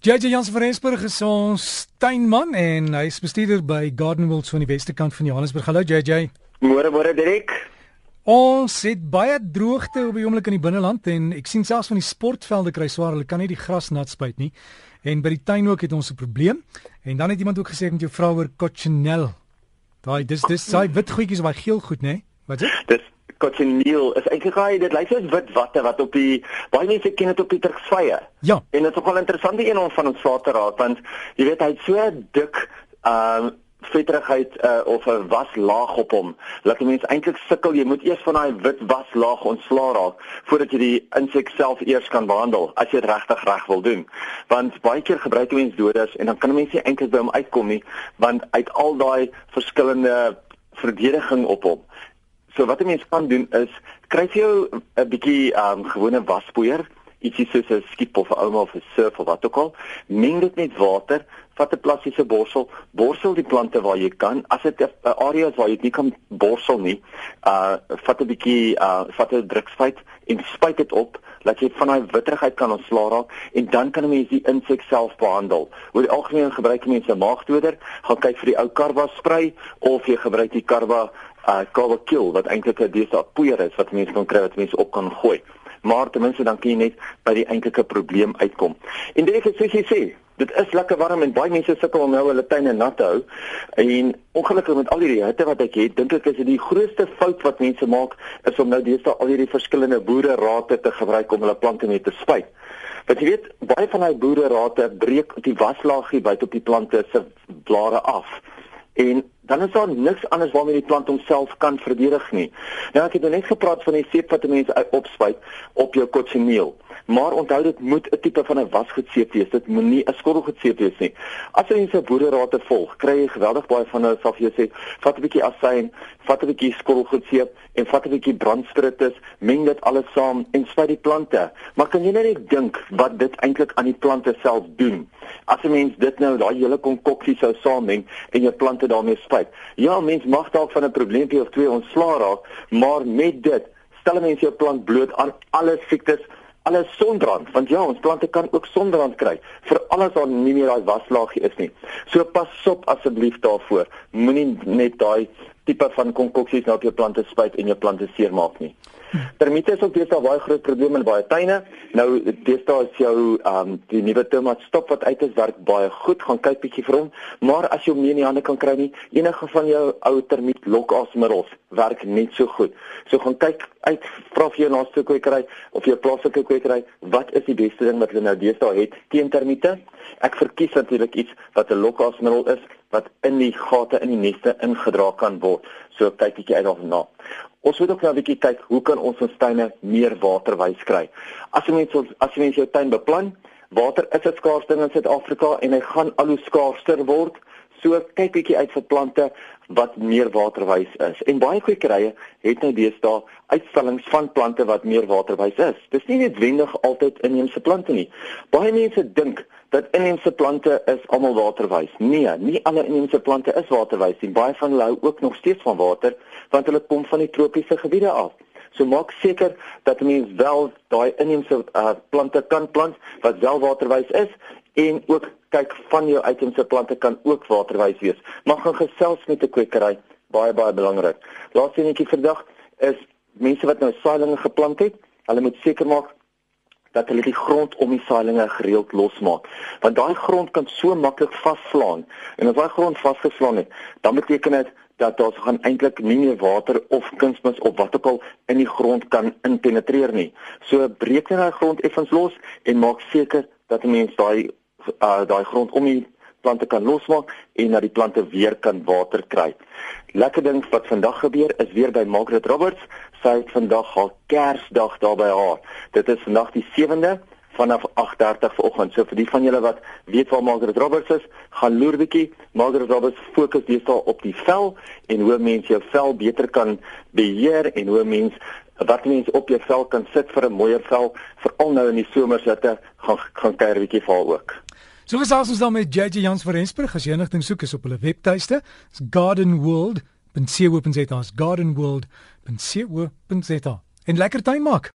JJ Jans van Rensburg is ons tuinman en hy is bestuurder by Garden World so aan die weste kant van Johannesburg. Hallo JJ. Môre môre Dirk. Ons het baie droogte op die oomblik in die binneland en ek sien selfs van die sportvelde kry swaar, hulle kan nie die gras nat spuit nie. En by die tuin ook het ons 'n probleem. En dan het iemand ook gesê ek moet jou vra oor cochineal. Daai dis dis daai wit goedjies of daai geel goed, nê? Wat is dit? Dis cochineal is eintlik hy dit lyk soos wit watte wat op die baie mense ken dit op die Turksvye. Ja. En dit is nogal interessant die een van ons waterraad want jy weet hy't so dik uh vetterigheid uh, of 'n waslaag op hom. Laat mense eintlik sukkel, jy moet eers van daai wit waslaag ontslaa raak voordat jy die insek self eers kan behandel as jy dit regtig reg wil doen. Want baie keer gebruik mense dodas en dan kan mense nie eintlik by hom uitkom nie want uit al daai verskillende verdediging op hom So wat 'n mens kan doen is kry jy 'n bietjie um gewone waspoeier, ietsie soos 'n skiep of 'n ouma of 'n surf of wat ook al, meng dit met water, vat 'n plastiese borsel, borsel die plante waar jy kan. As dit 'n area is waar jy nie kan borsel nie, uh vat 'n bietjie uh vat 'n drukspuit en spuit dit op dat jy van daai witterigheid kan ontslaa raak en dan kan 'n mens die insek self behandel. Oor die algemeen gebruik mense maagdoder, gaan kyk vir die ou karwa spray of jy gebruik die karwa uh kill wat eintlik 'n desa poeier is wat mense kan kry wat mense op kan gooi. Maar ten minste dan kan jy net by die eintlike probleem uitkom. En dit is soos jy sê, dit is lekker warm en baie mense sukkel om nou hulle tuine nat te hou. En ongelukkig met al hierdie hitte wat ek het, dink ek is dit die grootste fout wat mense maak is om nou deesdae al hierdie verskillende boererate te gebruik om hulle plante mee te spuit. Want jy weet, baie van daai boererate breek die waslaagie buite op die plante se blare af. En dan is daar niks anders waarmee die plant homself kan verdedig nie. Nou ek het nou net gepraat van die seep wat mense opspuit op jou kotseneel. Maar onthou dit moet 'n tipe van 'n wasgoedseep wees. Dit moenie 'n skottelgoedseep wees nie. As jy mense boererate volg, kry jy geweldig baie van hulle sal vir jou sê, vat 'n bietjie asyn, vat 'n bietjie skottelgoedseep en vat 'n bietjie brandspiritus, meng dit alles saam en spuit die plante. Maar kan jy net dink wat dit eintlik aan die plante self doen? As 'n mens dit nou daai hele konkoksie sou saammeng en jou plante daarmee spuit, tyd. Ja, mens mag dalk van 'n probleempie of twee ontslaa raak, maar met dit stel mense jou plant bloot aan alle siektes, alle sonbrand, want ja, ons plante kan ook sonbrand kry vir alles wat nie meer daai waslaagie is nie. So pas op asseblief daarvoor. Moenie net daai tipe van konkoksies nou op jou plante spuit en jou plante seermaak nie. Termiete is ook deesdae baie groot probleem in baie tuine. Nou deesdae is jou ehm um, die nuwe tomaat stop wat uit is werk baie goed. Gaan kyk bietjie vir hom. Maar as jy hom nie in die hande kan kry nie, enige van jou ou termiet lokasmiddels werk net so goed. So gaan kyk uit vra vir jou naaste kwekery of jou plaaslike kwekery, wat is die beste ding wat hulle nou deesdae het teen termiete? Ek verkies natuurlik iets wat 'n lokasmiddel is wat in die gate in die neste ingedra kan word. So kyk bietjie uit daarna. Ons moet ook nou 'n bietjie kyk hoe kan ons ons tuine meer waterwys kry. As jy mens as jy mens jou tuin beplan, water is 'n skaars ding in Suid-Afrika en hy gaan al hoe skaarster word. So kyk bietjie uit vir plante wat meer waterwys is. En baie kwekerye het nou deesdae uitstallings van plante wat meer waterwys is. Dis nie noodwendig altyd inheemse plante nie. Baie mense dink dat inheemse plante is almal waterwys. Nee, nie alle inheemse plante is waterwys nie. Baie van hulle hou ook nog steeds van water want hulle kom van die tropiese gebiede af. So maak seker dat mense wel daai inheemse uh, plante kan plant wat wel waterwys is en ook kyk van jou uitheemse plante kan ook waterwys wees. Maar gaan gesels met 'n kwekery, baie baie belangrik. Laaste netjie vandag is mense wat nou saailinge geplant het, hulle moet seker maak dat hulle die grond om die saailinge gereeld losmaak. Want daai grond kan so maklik vasvlaan. En as daai grond vasgeslaan het, dan beteken dit dat daar gaan eintlik nie meer water of kunsmis of wat ook al in die grond kan inpenetreer nie. So breek net daai grond effens los en maak seker dat 'n mens daai uh, daai grond om die plante kan losmaak en dat die plante weer kan water kry. Lekker ding wat vandag gebeur is weer by Margaret Roberts. Sy het vandag haar Kersdag daar by haar. Dit is vandag die 7de vanaf 8:30 vanoggend. So vir die van julle wat weet waar Margaret Roberts is, gaan loer bietjie. Margaret Roberts fokus deesdae op die vel en hoe mense jou vel beter kan beheer en hoe mense wat mense op jou vel kan sit vir 'n mooier vel, veral nou in die somersitte, gaan gaan 'n bietjie val ook. So gesels ons dan met JJ Jans van Rensburg as jy enigting soek is op hulle webtuiste. It's gardenworld.co.za. Gardenworld.co.za. En lekker tuin maak.